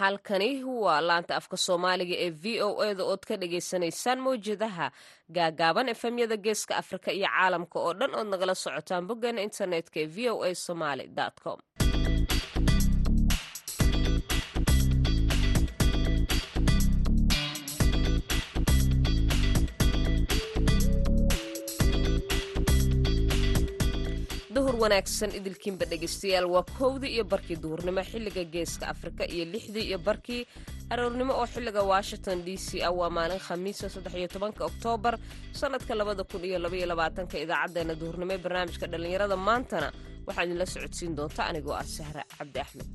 halkani waa laanta afka soomaaliga ee v o e da ood ka dhagaysanaysaan mawjadaha gaagaaban efemyada geeska afrika iyo caalamka oo dhan ood nagala socotaan boggeena internetka ee v o a somaly com wanaagsan idilkiinba dhegaystayaal waa kowdii iyo barkii duhurnimo xilliga geeska afrika iyo lixdii iyo barkii aroornimo oo xilliga washington d c ah waa maalin khamiisa saddex iyo tobanka oktoobar sannadka labada kun iyo labaiyo labaatanka idaacaddeenna duhurnimo ee barnaamijka dhallinyarada maantana waxaa idinla socodsiin doonta anigoo ah sahra cabdi axmed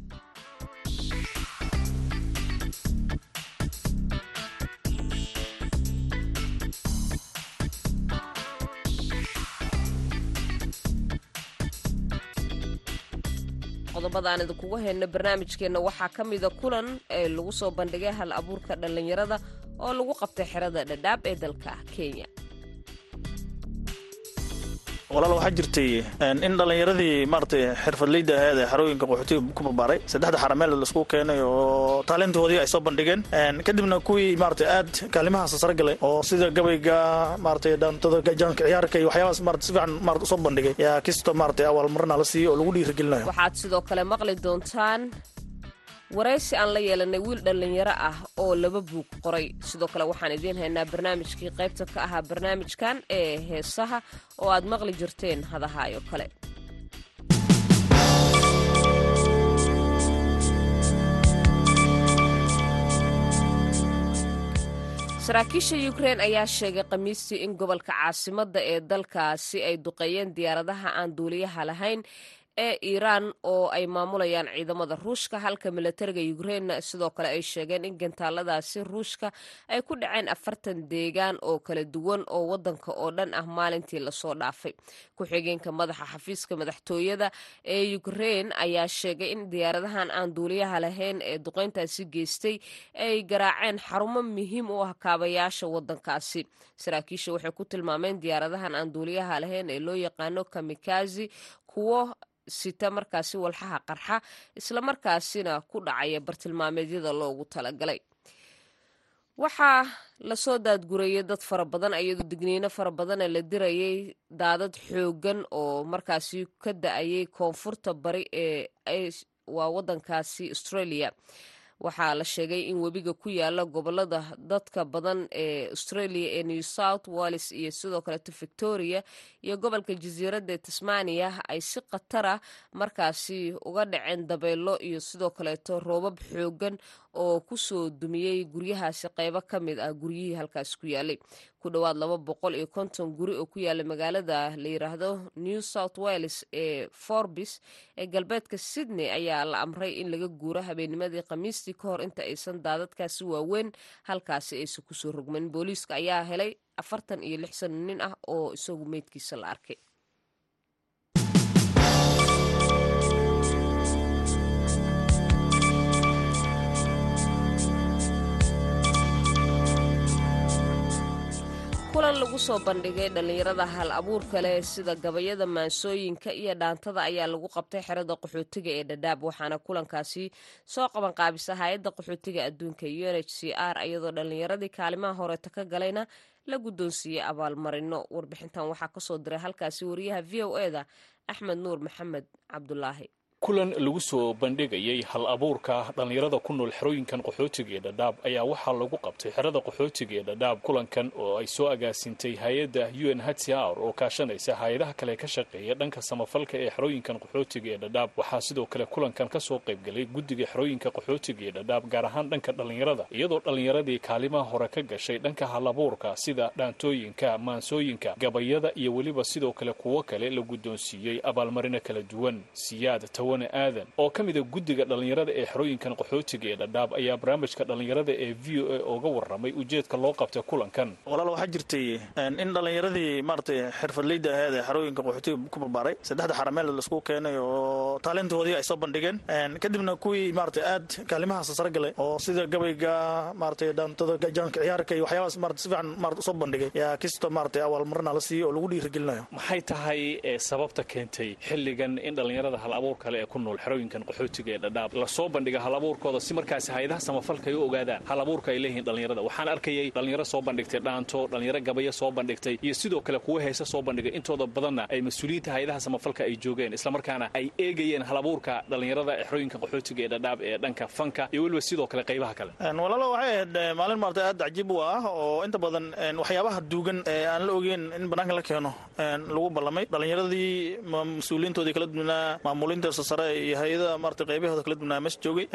qodobadaan idinkugu hayno barnaamijkeenna waxaa ka mida kulan ee lagu soo bandhigay hal abuurka dhallinyarada oo lagu qabtay xerada dhadhaab ee dalka kenya walaal waxaa jirtay in dhallinyaradii maaratay xirfadleyda ahayd ee xarooyinka qaxootiga ku barbaaray saddexda xarameel la isku keenay oo taalintoodii ay soo bandhigeen. Kadibna kuwii maaratay aad kaalimahaas sare galay oo sida gabayga maaratay dhaantada gajaanka ciyaarka iyo waxyaabaas maarata si fiican maarata u soo bandhigay. Yaa kisto maaratay awaalmarina la siiyey oo lagu dhiirigelinayo waxaad sidoo kale maqli doontaan waraysi aan la yeelanay wiil dhallinyaro ah oo laba buug qoray. Sidoo kale waxaan idiin haynaa barnaamijkii qaybta ka ahaa barnaamijkan ee heesaha oo aad maqli jirteen hadahayo kale. Saraakiisha ukrein ayaa sheegay khamiistii in gobolka caasimadda ee dalkaasi ay duqeeyeen diyaaradaha aan duuliyaha lahayn ee iiraan oo ay maamulayaan ciidamada ruushka halka milatariga ukrainna sidoo kale ay sheegeen in gantaaladaasi ruushka ay ku dhaceen afartan deegaan oo kala duwan oo wadanka oo dhan ah maalintii la soo dhaafay. Ku-xigeenka madaxa xafiiska madaxtooyada ee ukrein ayaa sheegay in diyaaradahan aan duuliyaha lahayn ee duqeyntaasi geystay ay garaaceen xarumo muhiim u ah kaabayaasha wadankaasi saraakiisha waxay ku tilmaameen diyaaradahan aan duuliyaha lahayn ee loo yaqaano kamikazi kuwo sita markaasi walxaha qarxa islamarkaasina ku dhacaya bartilmaameedyada loogu talagalay. Waxaa la soo daadgurayay dad fara badan iyadoo digniino fara badana la dirayay daadad xoogan oo markaasi ka da'ayay koonfurta bari ee waa wadankaasi australia waxaa la sheegay in webiga ku yaalla gobollada dadka badan ee australia ee new south wallis iyo sidoo kaleeto victoria iyo gobolka jasiiradda tasmania ay si khatara markaasi uga dhaceen dabeelo iyo sidoo kaleeto roobab xoogan oo ku soo dumiyey guryahaasi qeybo ka mid ah guryihii halkaas ku yaalay. Ku dhowaad laba boqol iyo konton guri oo ku yaalla magaalada la yiraahdo new south wales ee forbis ee galbeedka sydney ayaa la amray in laga guuro habeennimadii khamiistii ka hor inta aysan daadadkaasi waaweyn halkaasi aysan ku soo rogmanin booliiska ayaa helay afartan iyo lix nin ah oo isagu meydkiisa la arkay lagu soo bandhigay dhallinyarada hal abuurka leh sida gabayada maansooyinka iyo dhaantada ayaa lagu qabtay xerada qaxootiga ee dhadhaab waxaana kulankaasi soo qaban qaabisa hay'adda qaxootiga adduunka u n h c r iyadoo dhallinyaradii kaalimaha horeeta ka galayna la guddoonsiiyey abaalmarino. Warbixintan waxaa ka soo diray halkaasi wariyaha v o e da axmed nuur maxamed cabdulaahi kulan lagu soo bandhigayay hal abuurka dhallinyarada ku nool xerooyinkan qaxootiga ee dhadhaab ayaa waxaa lagu qabtay xerada qaxootiga ee dhadhaab kulankan oo ay soo agaasintay hay'adda u n h c r oo kaashanaysa hay'adaha kale ka shaqeeya dhanka samafalka ee xerooyinkan qaxootiga ee dhadhaab waxaa sidoo kale kulankan ka soo qaybgalay guddiga xerooyinka qaxootiga ee dhadhaab gaar ahaan dhanka dhallinyarada iyadoo dhallinyaradii kaalimaha hore ka gashay dhanka hal abuurka sida dhaantooyinka maansooyinka gabayada iyo weliba sidoo kale kuwo kale la guddoonsiiyey abaalmarino kala duwan. Siyaad aadan. Oo ka mida guddiga dhallinyarada ee xerooyinkan qaxootiga ee dhadhaab ayaa barnaamijka dhallinyarada ee v o a ooga warramay ujeedka loo qabtay kulankan. Walaal waxaa jirtay in dhallinyaradii maaratay xirfadleyda ahayd ee xarooyinka qaxootiga ku barbaaray saddexda xarameel la isku keenay oo taalintoodii ay soo bandhigeen. Kadibna kuwii maaratay aad kaalimahaas sare galay oo sida gabayga maaratay dhaantada gajaanka ciyaarka iyo waxyaabaas maarata si fiican maarata u soo bandhigay. Yaa kisto maaratay awaalmarina la siiyey oo lagu dhiirigelinayo maxay tahay sababta keentay xilligan in dhallinyarada hal abuurka soomaali ee ku nool xerooyinkan qaxootiga ee dhadhaab. Lasoo bandhiga halabuurkooda si markaasi hay'adaha samafalka ay u ogaadaan. Halabuurka ay leeyihiin dhallinyarada. Waxaan arkayay dhallinyaro soo bandhigtay dhaanto dhallinyaro gabayo soo bandhigtay iyo sidoo kale kuwa heese soo bandhigay. Intooda badanna ay mas'uuliyiinta hay'adaha samafalka ay joogeen islamarkaana ay eegayeen halabuurka dhallinyarada xerooyinka qaxootiga ee dhadhaab ee dhanka fanka iyo weliba sidoo kale qaybaha kale. Walaalo waxay ahayd maalin maarata aad cajiib u ah oo inta badan waxyaabaha duugan ee aan la ogeyn in banaanka la keeno lagu ballamay. Dhallinyaradii mas'uuliyiintoodii kala duwanaa maamuliinta sare iyo hay'adaha maarata qaybahooda kala meesha joogay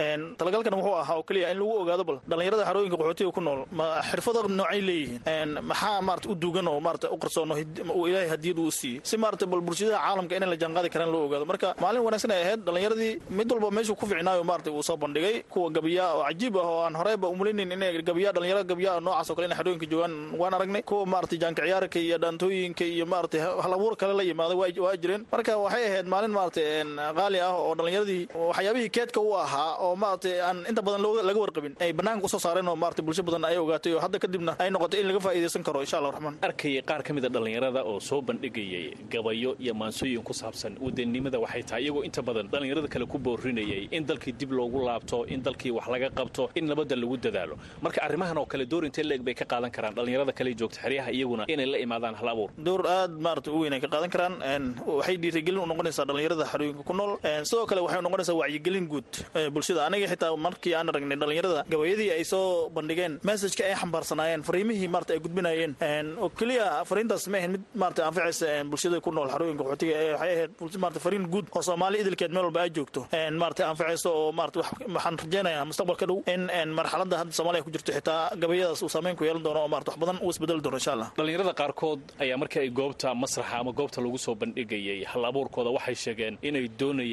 talagalkan wuxuu ahaa oo keliya in lagu ogaado bal dhallinyarada xarooyinka qaxootiga ku nool ma xirfado noocay leeyihiin. Maxaa maarata u duugan oo maarata u qarsoono uu ilaahay hadiyad uu siiyey? Si maarata bal bulshadaha caalamka inay la jaanqaadi karaan loo ogaado. Marka maalin wanaagsan ay ahayd dhallinyaradii mid walba meeshuu ku ficnaayo maarata uu soo bandhigay kuwa gabiyaa oo cajiib ah oo aan horeyba umulinin inay gabiyaa dhalinyaro gabiyaa noocaas oo kale inay xarooyinka joogaan waan aragnay. Kuwa maarata jaanka ciyaarka iyo dhaantooyinka iyo maarata halabuur kale la yimaada waa jireen marka waxay ahayd maalin maarata qaali ah oo dhallinyaradii waxyaabihii keedka u ahaa oo maarata aan inta badan laga warqabin ay banaanka u soo saareen oo maarata bulsho badan ay ogaatay oo hadda kadibna ay noqotay in laga faa'iidaysan karo insha allah raxmaan. Arkayay qaar ka mid a dhallinyarada oo soo bandhigayay gabayo iyo maansooyin ku saabsan wadannimada waxay tahay iyagoo inta badan dhallinyarada kale ku boorinayay in dalkii dib loogu laabto in dalkii wax laga qabto in nabadda lagu dadaalo. Marka arrimahan oo kale door intee leeg bay ka qaadan karaan dhallinyarada kale joogta xeryaha iyaguna inay la imaadaan hal abuur. Door aad maarata u weyn ay ka qaadan karaan waxay dhiirigelin u noqonaysaa dhallinyarada xarooyinka ku nool sidoo kale waxay noqonaysaa wacyigelin guud bulshada. Aniga xitaa markii aan aragnay dhallinyarada gabayadii ay soo bandhigeen messajka ay xambaarsanaayeen fariimihii maarata ay gudbinayeen. Oo keliya fariintaas ma ahayn mid maarata anfacaysa bulshada ku nool xarooyinka qaxootiga waxay ahayd maarata fariin guud oo soomaali idilkeed meel walba ay joogto. Maarata anfacaysa oo maarata waxaan rajaynayaa mustaqbalka dhow in marxaladda hadda soomaaliya ku jirto xitaa gabayadaas uu saameyn ku yeelan doono oo maarata wax badan uu isbedeli doono insha allah. Dhallinyarada qaarkood ayaa markii ay goobta masraxa ama goobta lagu soo bandhigayay hal abuurkooda waxay sheegeen inay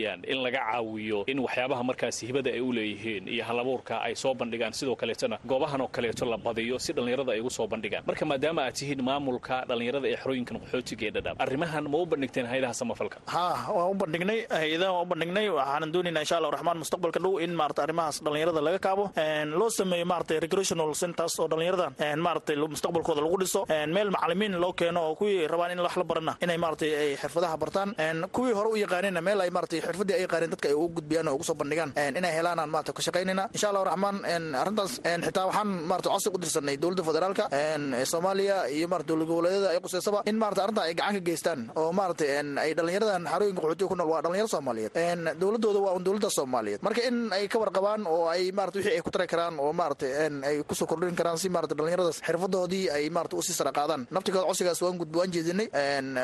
doonayaan in laga caawiyo in waxyaabaha markaasi hibada ay u leeyihiin iyo hal abuurka ay soo bandhigaan. Sidoo kaleetona goobahan oo kaleeto la badiyo si dhallinyarada ay ugu soo bandhigaan. Marka maadaama aad tihiin maamulka dhallinyarada ee xerooyinkan qaxootiga ee dhadhaab arrimahan ma u bandhigteen hay'adaha samafalka? Ha waan u bandhignay hay'adaha waan u bandhignay. Waxaanan doonaynaa insha allah raxmaan mustaqbalka dhow in maarata arrimahaas dhallinyarada laga kaabo. Loo sameeyo maarata recreational centers oo dhallinyarada maarata mustaqbalkooda lagu dhiso. Meel macalimiin loo keeno oo kuwii rabaan in wax la barana inay maarata ay xirfadaha bartaan. Kuwii hore u yaqaaneenna meel ay maarata xirfadii ay yaqaaneen dadka ay ugu gudbiyaan oo ugu soo bandhigaan. Inay helaanaan maarata ka shaqaynayna. Insha allah raxmaan arrintaas xitaa waxaan maarata codsi u dirsanay dowladda federaalka soomaaliya iyo maarata dowlad goboleedyada ay quseysaba in maarata arrintan ay gacan ka geystaan oo maarata ay dhallinyaradan xarooyinka qaxootiga ku nool waa dhalinyaro soomaaliyeed. Dowladooda waa un dowladda soomaaliyeed. Marka in ay ka warqabaan oo ay maarata wixii ay ku tari karaan oo maarata ay ku soo kordhin karaan si maarata dhallinyaradaas xirfadoodii ay maarata u sii sara qaadaan. Naftigooda codsigaas waan gudb waan jeedinay.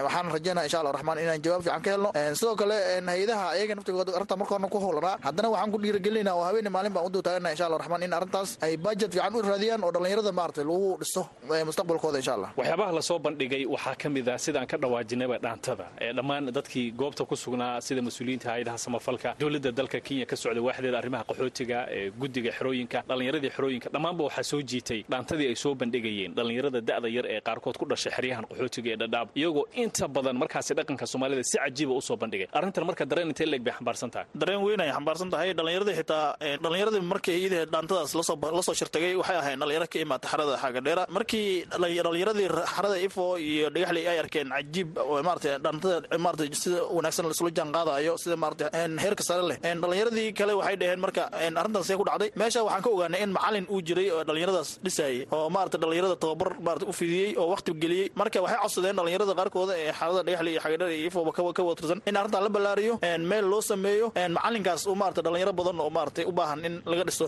Waxaan rajaynaa insha allah raxmaan inaan jawaab fiican ka helno. Sidoo kale hay'adaha ayaga naftigooda arrinta marka horna ku howlanaa haddana waxaan ku dhiirigelinaa oo habeene maalin baan u dowtaagana insha allah raxmaan in arrintaas ay budget fiican u raadiyaan oo dhallinyarada maarata lagu dhiso mustaqbalkooda insha allah. Waxyaabaha la soo bandhigay waxaa ka mid ah sidaan ka dhawaajinayba dhaantada. Ee dhammaan dadkii goobta ku sugnaa sida mas'uuliyiinta hay'adaha samafalka dowladda dalka kenya ka socda waaxdeeda arrimaha qaxootiga ee guddiga xerooyinka dhallinyaradii xerooyinka dhammaanba waxaa soo jiitay dhaantadii ay soo bandhigayeen dhallinyarada da'da yar ee qaarkood ku dhashay xeryahan qaxootiga ee dhadhaab. Iyagoo inta badan markaasi dhaqanka soomaalida si cajiiba u soo bandhigay. Arrintan marka dareen intee leeg bay xambaarsan tahay dareen weyn ay xambaarsan tahay dhallinyaradii xitaa dhallinyaradii markii iyadii dhaantadaas la soo shirtagay waxay ahayn dhalinyaro ka imaata xarada xaagadheera markii dhallinyaradii xarada ifo iyo dhagaxley ay arkeen cajiib maarata dhaantada maarata sida wanaagsan laisula jaan qaadayo sida maarata heerka sare leh. Dhallinyaradii kale waxay dhaheen marka arrintaas see ku dhacday. Meesha waxaan ka ogaanay in macalin uu jiray oo dhallinyaradaas dhisayay oo maarata dhallinyarada tababar maarata u fidiyey oo waqti geliyey. Marka waxay codsadeen dhallinyarada qaarkooda ee xarada dhagaxley iyo xaagadheer iyo ifoba ka watirsan in arrintan la ballaariyo. Meel loo sameeyo macalinkaas maarata dhalinyaro badan oo maarata u baahan in laga dhiso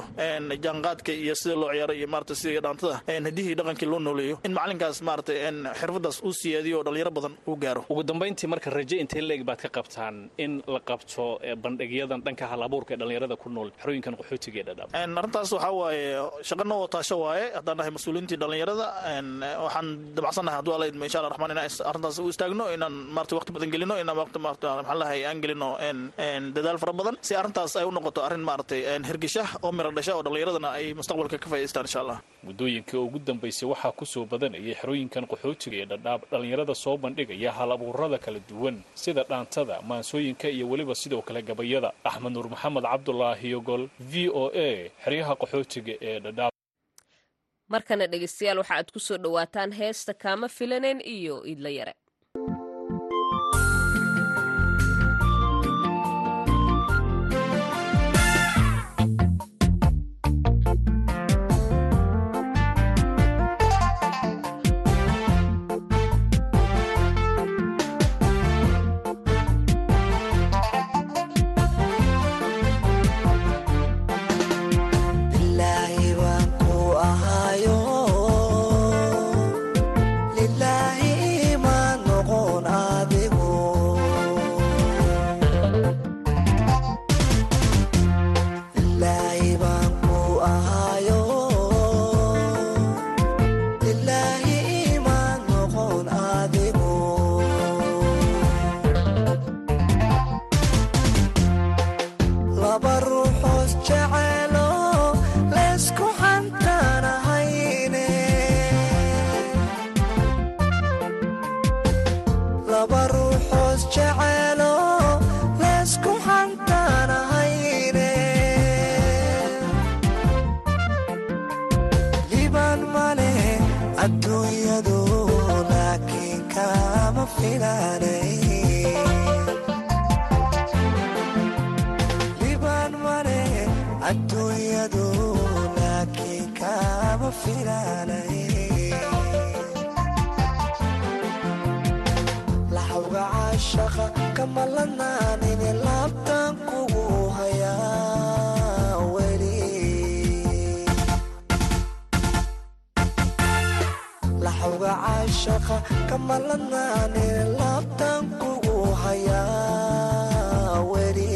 jaanqaadka iyo sida loo ciyaaro iyo maarata sida dhaantada hadihii dhaqankii loo nooleeyo in macalinkaas maarata xirfadaas uu siyaadiyo oo dhalinyaro badan uu gaaro. Ugu dambayntii marka raje intee leeg baad ka qabtaan in la qabto bandhigyadan dhanka hal abuurka ee dhallinyarada ku nool xerooyinkan qaxootiga ee dhadhaab? Arrintaas waxaa waaye shaqana oo taasho waaye haddaan nahay mas'uuliyiintii dhallinyarada waxaan dabacsannahay hadduu alla idmo insha allah raxmaan inaan arrintaas u istaagno inaan maarata waqti badan gelino inaan waqti maarata maxaan lahay aan gelino dadaal fara badan si arrintaas ay u noqoto arrin maaragtay hirgisha oo miro dhasha oo dhallinyaradana ay mustaqbalka ka faa'idaystaan insha allah. Muddooyinkii ugu dambaysay waxaa ku soo badanayay xerooyinkan qaxootiga ee dhadhaab dhallinyarada soo bandhigaya hal abuurada kala duwan sida dhaantada maansooyinka iyo weliba sidoo kale gabayada. Axmed nuur maxamed cabdulaahi yogol v o a xeryaha qaxootiga ee dhadhaab. Markana dhegeystayaal waxa aad ku soo dhowaataan heesta kaama filaneen iyo iidla yare laxawga caashaqa kama lanaanine laabtan kugu hayaa weli laxawga caashaqa kama lanaanine laabtan kugu hayaa weli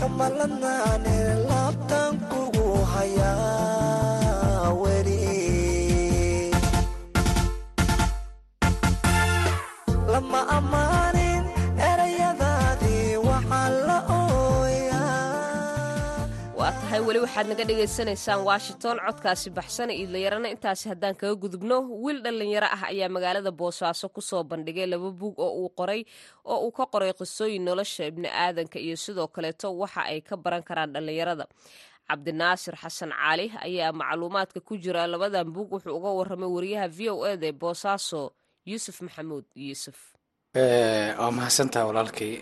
kama lanaanine laabtan kugu hayaa waxaad naga dhagaysanaysaan washington codkaasi baxsana iidlayarana intaasi haddaan kaga gudubno wiil dhallinyaro ah ayaa magaalada boosaaso ku soo bandhigay laba buug oo uu qoray oo uu ka qoray qisooyin nolosha ibni aadanka iyo sidoo kaleeto waxa ay ka baran karaan dhallinyarada. Cabdinaasir xasan cali ayaa macluumaadka ku jira labadan buug. Wuxuu uga waramay wariyaha v o eda ee boosaaso yuusuf maxamuud yuusuf waa mahadsantaha walaalkay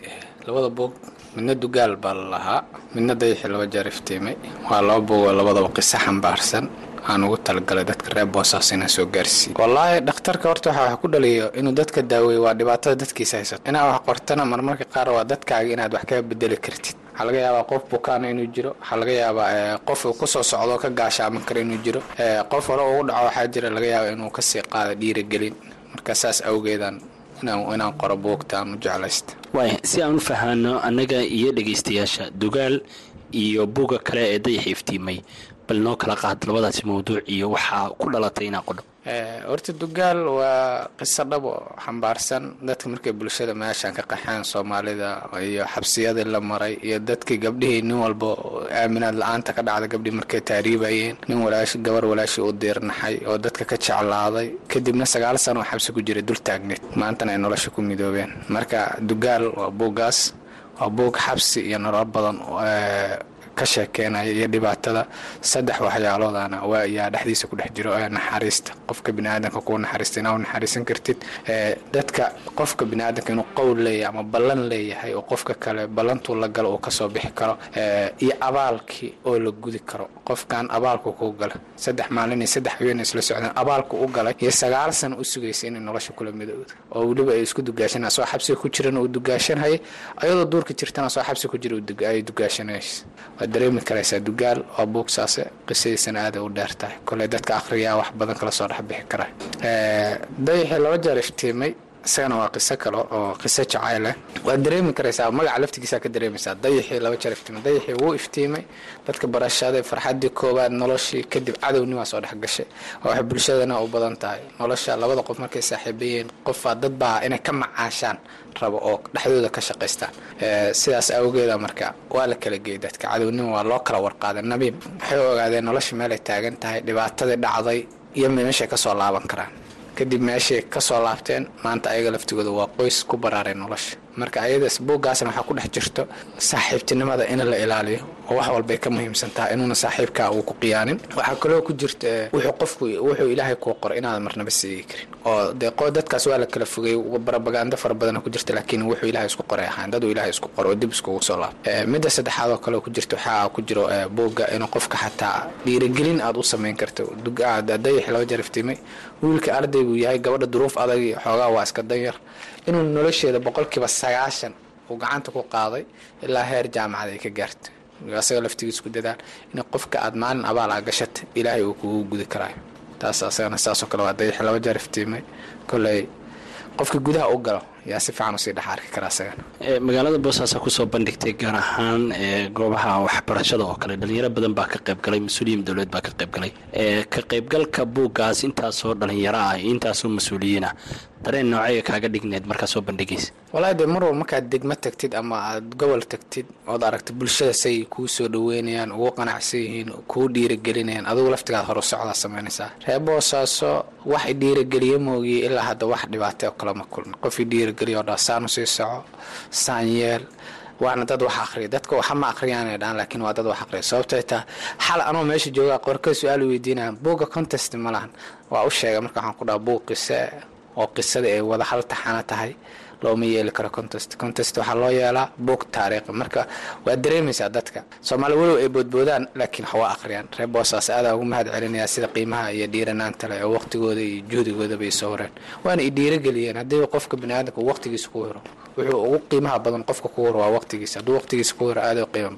labada boog midna dugaal baa la lahaa midna dayaxii laba jeer iftiimay. Waa laba boog oo labadaba qiso xambaarsan. Aan ugu talagalay dadka reer boosaas inaan soo gaarsiiyo wallaahi dhakhtarka horta waxa wax ku dhaliyo inuu dadka daaweeyo waa dhibaatada dadkiisa haysato inaad wax qortana marmarka qaar waa dadkaaga inaad wax kaga bedeli kartid. Waxaa laga yaabaa qof bukaana inuu jiro. Waxaa laga yaabaa qof uu ku soo socdo ka gaashaaman kara inuu jiro. Qof hore ugu dhaco waxaa jira laga yaaba inuu ka sii qaado dhiirigelin. Marka saas awgeedaan inaan qoro buugtaan u jeclaysta. Waaya si aan u fahaano annaga iyo dhegaystayaasha dugaal iyo buugga kale ee dayaxa iftiimay bal noo kala qaad labadaasi mawduuc iyo waxaa ku dhalatay inaa qodho. Horta dugaal waa qiso dhab oo xambaarsan. Dadka markay bulshada meeshaan ka qaxeen soomaalida iyo xabsiyadii la maray iyo dadkii gabdhihii nin walba aaminaad la'aanta ka dhacda gabdhii markay taariibayeen. Nin walaash gabar walaashii u diirnaxay oo dadka ka jeclaaday. Kadibna sagaal sano oo xabsi ku jiray dul taagneed. Maantana ay nolosha ku midoobeen. Marka dugaal waa buuggaas waa buug xabsi iyo nolol badan ka sheekeynaya iyo dhibaatada. Saddex waxyaaloodana waa yaa dhexdiisa ku dhex jiro ee naxariista qofka biniaadanka kuu naxariista inaa u naxariisan kartid. Dadka qofka biniaadanka inuu qowl leeyahay ama ballan leeyahay oo qofka kale ballantuu la galo uu ka soo bixi karo iyo abaalkii oo la gudi karo. Qofkan abaalku kuu gala saddex maalin iyo saddex habeen isla socdeen abaalku u galay iyo sagaal sano u sugaysa inay nolosha kula midowda oo weliba ay isku dugaashan soo xabsiga ku jiran uu dugaashanhayay ayadoo duurka jirtana soo xabsi ku jira ay dugaashanaysa waad dareemi karaysaa dugaal waa buugsaase qisadiisana aada u dheer tahay. Koley dadka akhriyaa wax badan kala soo dhexbixi kara dayaxii laba jeer iftiimay isagana waa qiso kale oo qiso jacayleh waad dareemi karaysaa magaca laftigiisaa ka dareemaysaa dayaxii laba jeer iftiimay dayaxii wuu iftiimay. Dadka barashaday farxaddii koowaad noloshii kadib cadownimaa soo dhex gashay oo waxay bulshadana u badan tahay. Nolosha labada qof markay saaxiibayeen qofaa dad inay ka macaashaan rabo oo dhexdooda ka shaqaystaan sidaas awgeeda marka waa la kala geeyay dadka. Cadownima waa loo kala warqaaday. Nabiib waxay ogaadeen nolosha meelay taagan tahay dhibaatadii dhacday iyo meeshay ka soo laaban karaan. Kadib meeshay ka soo laabteen maanta ayaga laftigooda waa qoys ku baraaray nolosha marka ayadaas buuggaasna waxaa ku dhex jirto saaxiibtinimada in la ilaaliyo oo wax walbay ka muhiimsan tahay inuuna saaxiibkaa uu ku qiyaanin. Waxaa kaloo ku jirta wuxuu qofku wuxuu ilaahay kuu qoray inaadan marnaba seegi karin. Oo dee dadkaas waa la kala fogay barabaganda fara badana ku jirta laakiin wuxuu ilaahay isku qoray ahaan dad uu ilaahay isku qoray oo dib iskugu soo laabto midda saddexaad oo ku jirta waxaa ku jiro buugga inuu qofka xataa dhiirigelin aad u samayn karto. Dayax laba jeer iftiimay wiilka arday buu yahay gabadha duruuf adag xoogaa waa iska danyar inuu nolosheeda boqolkiiba sagaashan uu gacanta ku qaaday ilaa heer jaamacad ay ka gaarta asaga laftigiis ku dadaal in qofka aad maalin abaal a gashata ilaahay uu kugu gudi karaayo. Taas asagana saasoo kale waa dayax laba jeer iftiimay. Koley qofka gudaha u galo yaa si fiican u sii dhex arki kara asagana magaalada boosaasaa ku soo bandhigtay gaar ahaan goobaha waxbarashada oo kale. Dhalinyaro badan baa ka qaybgalay mas'uuliyiin dowlad baa ka qaybgalay ka qaybgalka buuggaas intaasoo dhalinyaro ah intaasoo mas'uuliyiin ah dareen noocaya kaaga dhigneed markaa soo bandhigaysa walahi dee mar walba markaad degmo tagtid ama aad gobol tagtid ood aragta bulshada say kuu soo dhaweynayaan ugu qanacsan yihiin kuu dhiiragelinayaan adigu laftigaad horu samaynaysaa ree boosaaso wax i dhiirageliye moogiye ilaa hadda wax dhibaatay oo kalama kulmin. Qof i dhiirageliya oo dhaa saanu sii soco saan yeel waana dad wax akhriya. Dadka waxa ma dhaan laakiin waa dad wax akhriya. Sababtay taa xal anoo meesha joogaa qorka su'aal weydiinayaan buugga contest ma waa u sheegay marka waxaan ku dhaha buug qise oo qisada ay wada hal taxana tahay looma yeeli karo contest. Contest waxaa loo yeelaa buug taariikhi marka waad dareemaysaa dadka. Soomaali walow ay boodboodaan laakiin wax waa akhriyaan reer boosaas aadaa ugu mahad celinayaa sida qiimaha iyo dhiiranaanta leh oo waqtigooda iyo juhdigoodaba ay soo horeen waana i dhiirageliyeen haddii qofka baniaadamka waqtigiisa ku hiro wuxuu ugu qiimaha badan qofka ku hiro waa waqtigiisa. Hadduu waqtigiisa ku hiro aaday u qiimo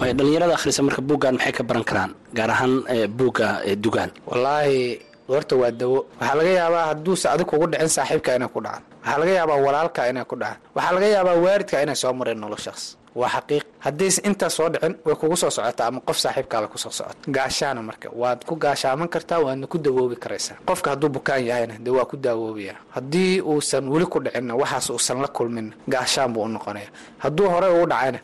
waay dhalinyarada akhrisa marka buuggan maxay ka baran karaan gaar ahaan buugga dugaan? Wallaahi horta waa dawo. Waxaa laga yaabaa hadduuse adig kugu dhicin saaxiibka inay ku dhacan waxaa laga yaabaa walaalka inay ku dhacan waxaa laga yaabaa waaridka inay soo mareen noloshaas waa xaqiiq. Haddayse intaas soo dhicin way kugu soo socotaa ama qof saaxiibkaaba ku soo socota. Gaashaana marka. Waad ku gaashaaman kartaa waadna ku dawoobi karaysaa. Qofka hadduu bukaan yahayna dee waa ku daawoobayaa haddii uusan weli ku dhicinna waxaas uusan la kulmin gaashaan buu u noqonaya hadduu horey ugu dhacayna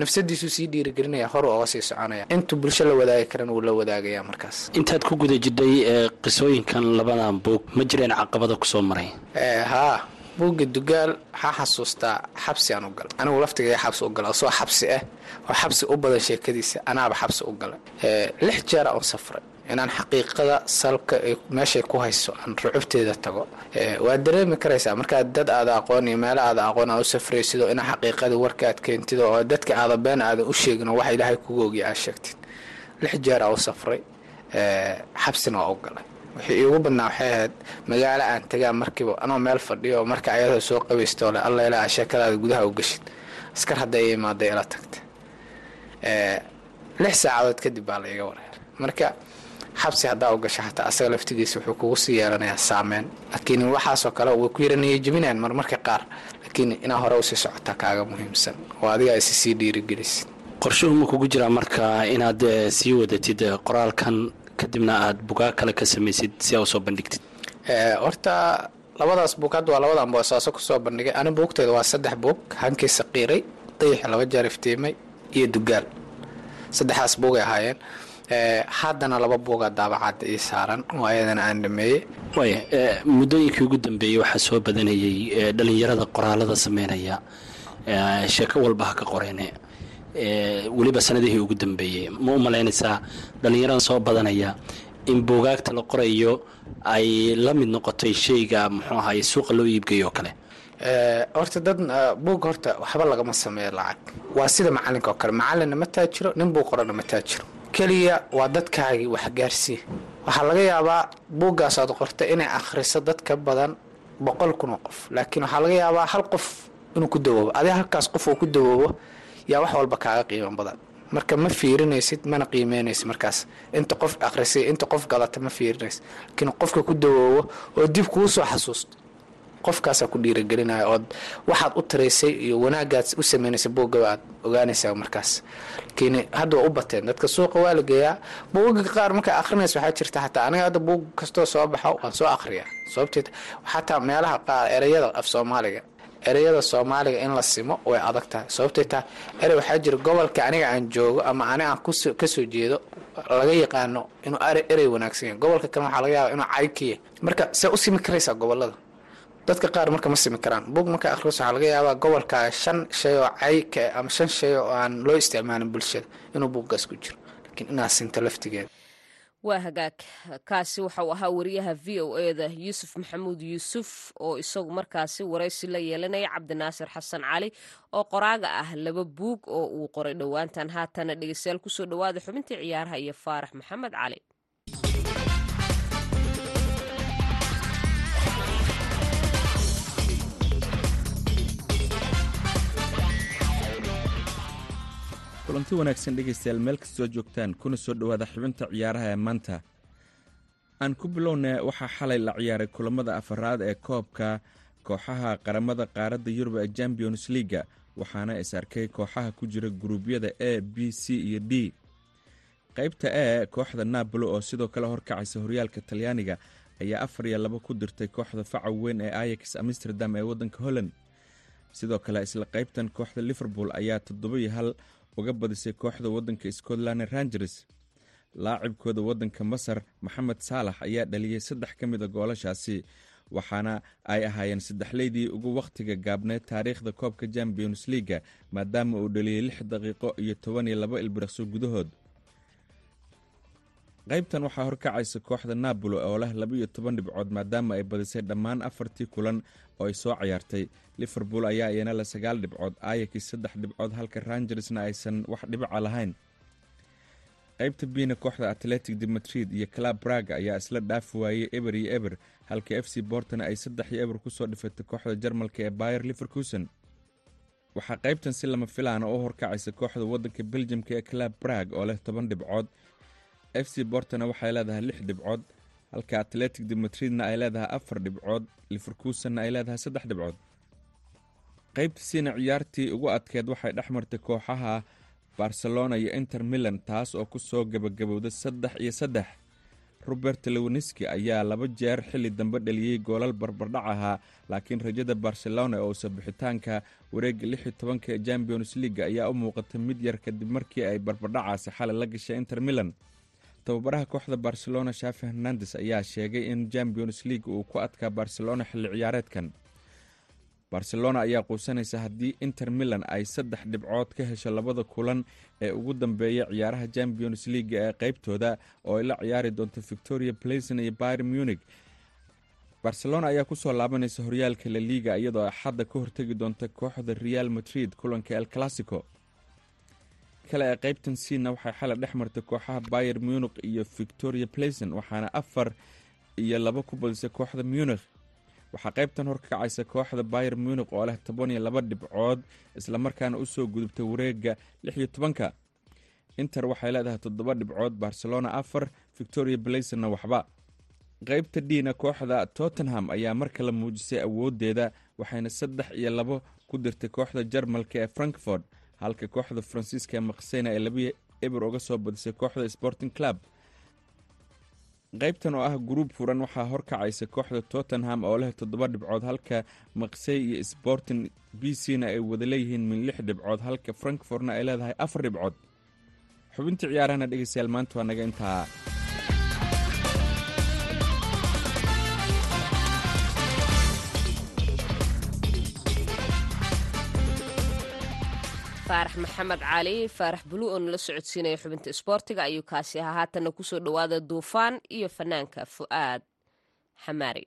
nafsadiisuu sii dhiirigelinaya hor ooga sii soconaya. Intuu bulsho la wadaagi karan wuu la wadaagaya markaas. Intaad ku guda jidhay qisooyinkan labadan buug ma jireen caqabada ku soo maray? Haa buugga dugaal waxaa xasuustaa xabsi aan u galay. Anigu laftigaya xabsi u gala soo xabsi ah oo xabsi u badan sheekadiisa anaaba xabsi u galay. Lix jeera oon safray inaan xaqiiqada salka meeshay ku hayso aan rucubteeda tago. Waad dareemi karaysaa. Markaad dad aada aqoon iyo meelo aada aqoon aad u safraysido inaa xaqiiqada warka aad keentido oo dadka aada been aadan u sheegin oo ilaahay kugu ogya aad sheegtid. Lix jeer u safray. Xabsina waa u galay. Wixii iigu badnaa waxay ahayd magaalo aan tagaa markiiba anoo meel fadhiyo oo marka ayadoo soo qabaysto le alla ilaa sheekadaada gudaha u gashid askar hadday i imaaday ila tagta lix saacadood kadib baa la iga wareeray marka xabsi haddaa u gasho xataa asaga laftigiisa wuxuu kugu sii yeelanayaa saameyn. Laakiin waxaasoo kale way ku yaranaya jebinayaan marmarka qaar. Laakiin inaa hore u sii socotaa kaaga muhiimsan. Oo adiga aysi sii dhiirigelisid. Qorshuhu ma kugu jiraa marka inaad sii wadatid qoraalkan kadibna aad bugaag kale ka samaysid si aa u soo bandhigtid? Horta labadaas buug hadda waa labadan boosaaso ku soo bandhigay. Ani buugteeda waa saddex buug hankii saqiiray dayaxa laba jeer iftiimay iyo dugaal. Saddexdaas buugay ahaayeen haddana laba buuga daabacadda ii saaran oo ayadana aan dhameeyey. Waaya muddooyinkii ugu dambeeyey waxaa soo badanayay dhalinyarada qoraalada sameynaya sheeko walba ha ka qoreen weliba sanadihii ugu dambeeyey. Ma u malaynaysaa dhalinyarada soo badanaya in buugaagta la qorayo ay la mid noqotay shayga muxuu ahaye suuqa loo iibgeeyo oo kale. Horta dad buug horta waxba lagama sameeyo lacag. Waa sida macalinka oo kale macalinna ma taajiro nin buu qorana ma taajiro keliya waa dadkaagii wax gaarsii waxaa laga yaabaa buuggaas aad qorta inay akhriso dad ka badan boqol kun oo qof. Laakiin waxaa laga yaabaa hal qof inuu ku dawoobo. Adi halkaas qof uu ku dawoobo yaa wax walba kaaga qiimo badan. Marka ma fiirinaysid mana qiimeynaysid markaas. Inta qof akhrisay inta qof gadata ma fiirinaysid. Laakiin qofka ku dawoobo oo dib kuu soo xasuusto qofkaasaa ku dhiiragelinaya ood waxaad u taraysay iyo wanaagaad u sameynaysay buuggaba aad ogaanaysaa markaas. Laakiin hadda waa u bateen dadka suuqa waa la geeyaa. Buugaga qaar markaa akhrinaysa waxaa jirta xataa aniga hadda buug kastoo soo baxo waan soo akhriyaa. Sababteed xataa meelaha qaar ereyada af soomaaliga ereyada soomaaliga in la simo way adag tahay. Sababtay tahay erey waxaa jira gobolka aniga aan joogo ama ani aan ka soo jeedo laga yaqaano inuu erey wanaagsan yahay. Gobolka kale waxaa laga yaaba inuu caykiya marka see u simi karaysaa gobollada dadka qaar marka ma simi karaan. Buug marka akhriso waxaa laga yaabaa gobolka shan shay oo cayka ama shan shay oo aan loo isticmaalin bulshada inuu buuggaas ku jiro. Laakiin inaad sinto laftigeeda. Waa hagaag. Kaasi waxauu ahaa wariyaha v o eda yuusuf maxamuud yuusuf oo isagu markaasi waraysi la yeelanaya cabdinaasir xasan cali oo qoraaga ah laba buug oo uu qoray dhowaantan. Haatana dhegeystayaal ku soo dhawaada xubintii ciyaaraha iyo faarax maxamed cali kulanti wanaagsan dhegaystayaal meel kastoo joogtaan kuna soo dhowaada xubinta ciyaaraha ee maanta. Aan ku bilowna waxaa xalay la ciyaaray kulammada afaraad ee koobka kooxaha qaramada qaaradda yurub ee champions leaga waxaana is arkay kooxaha ku jira guruubyada a b c iyo d. Qaybta e kooxda napoli oo sidoo kale horkacaysa horyaalka talyaaniga ayaa afar iyo laba ku dirtay kooxda faca weyn ee ayax amsterdam ee waddanka holland. Sidoo kale isla qaybtan kooxda liverpool ayaa toddoba iyo hal uga badisay kooxda waddanka scotland rangers. Laacibkooda waddanka masar maxamed saalax ayaa dhaliyey saddex ka mid a goolashaasi waxaana ay ahaayeen saddexleydii ugu wakhtiga gaabneed taariikhda koobka champions leaga maadaama uu dhaliyey lix daqiiqo iyo toban iyo laba ilbiriqso gudahood qaybtan waxaa horkacaysa kooxda napoli oo leh laba-iyo toban dhibcood maadaama ay badisay dhammaan afartii kulan oo ay soo cayaartay liverpool ayaa iyana la sagaal dhibcood ayakii saddex dhibcood halka rangersna aysan wax dhibaca lahayn. Qaybta biina kooxda atletic de madrid iyo club brag ayaa isla dhaafi waayey eber iyo eber halka f c bortona ay saddex iyo eber ku soo dhifatay kooxda jarmalka ee bayer liverkusen waxaa qaybtan si lama filaana u horkacaysa kooxda waddanka beljamka ee club brag oo leh toban dhibcood f c bortona waxay leedahay lix dhibcood halka atletic de madridna ay leedahay afar dhibcood liverkusenna ay leedahay saddex dhibcood. Qaybtasiina ciyaartii ugu adkeed waxay dhex martay kooxaha barcelona iyo inter milan taas oo ku soo gebagabowday saddex iyo saddex. Robert lewaniski ayaa laba jeer xilli dambe dhaliyey goolal barbardhac ahaa laakiin rajada barcelona oo sabixitaanka wareegga lix iyo tobanka ee champions leaga ayaa u muuqatay mid yar kadib markii ay barbardhacaasi xalay la gashay inter milan tababaraha kooxda barcelona shafi hernandes ayaa sheegay in champions league uu ku adkaa barcelona xilli ciyaareedkan. Barcelona ayaa quusanaysa haddii inter milan ay saddex dhibcood ka hesho labada kulan ee ugu dambeeya ciyaaraha champions leaga ee qeybtooda oo ay la ciyaari doonto victoria blason iyo byr munig barcelona ayaa ku soo laabanaysa horyaalka la liiga iyadoo axadda ka hortegi doonta kooxda real madrid kulanka el classico kale ee qaybtan siina waxay xalay dhex martay kooxaha bayer munik iyo victoria blason waxaana afar iyo laba ku badisay kooxda munikh waxaa qaybtan horkacaysa kooxda bayer munik oo leh toban iyo laba dhibcood islamarkaana u soo gudubtay wareega lix iyo tobanka. Inter waxay leedahay toddoba dhibcood barcelona afar victoria blaysonna waxba. Qaybta dhiina kooxda tottenham ayaa mar kale muujisay awoodeeda waxayna saddex iyo labo ku dirtay kooxda jarmalka ee frankfort halka kooxda faransiiska ee makseyna ee labi eber uga soo badisay kooxda sporting club. Qaybtan oo ah gruub furan waxaa horkacaysa kooxda tottenham oo leh toddoba dhibcood halka maksey iyo sporting b c na ay wada leeyihiin min lix dhibcood halka frankfortna ay leedahay afar dhibcood. Xubintii ciyaarahana dhegeystayaal maanta waa naga intaa faarax maxamed cali faarax bulu oo nala socodsiinaya xubinta isboortiga ayuu kaasi ahaa. Haatanna ku soo dhowaada duufaan iyo fanaanka fu'aad xamaari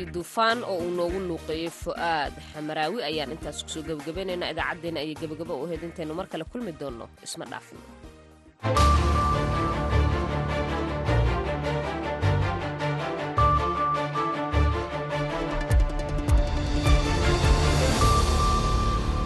heeskii duufaan oo uu noogu luuqeeyey fu'aad xamaraawi ayaan intaas ku soo gebagabaynaynaa idaacaddeenna ayay gebagaba u ahayd intaynu mar kale kulmi doonno isma dhaafno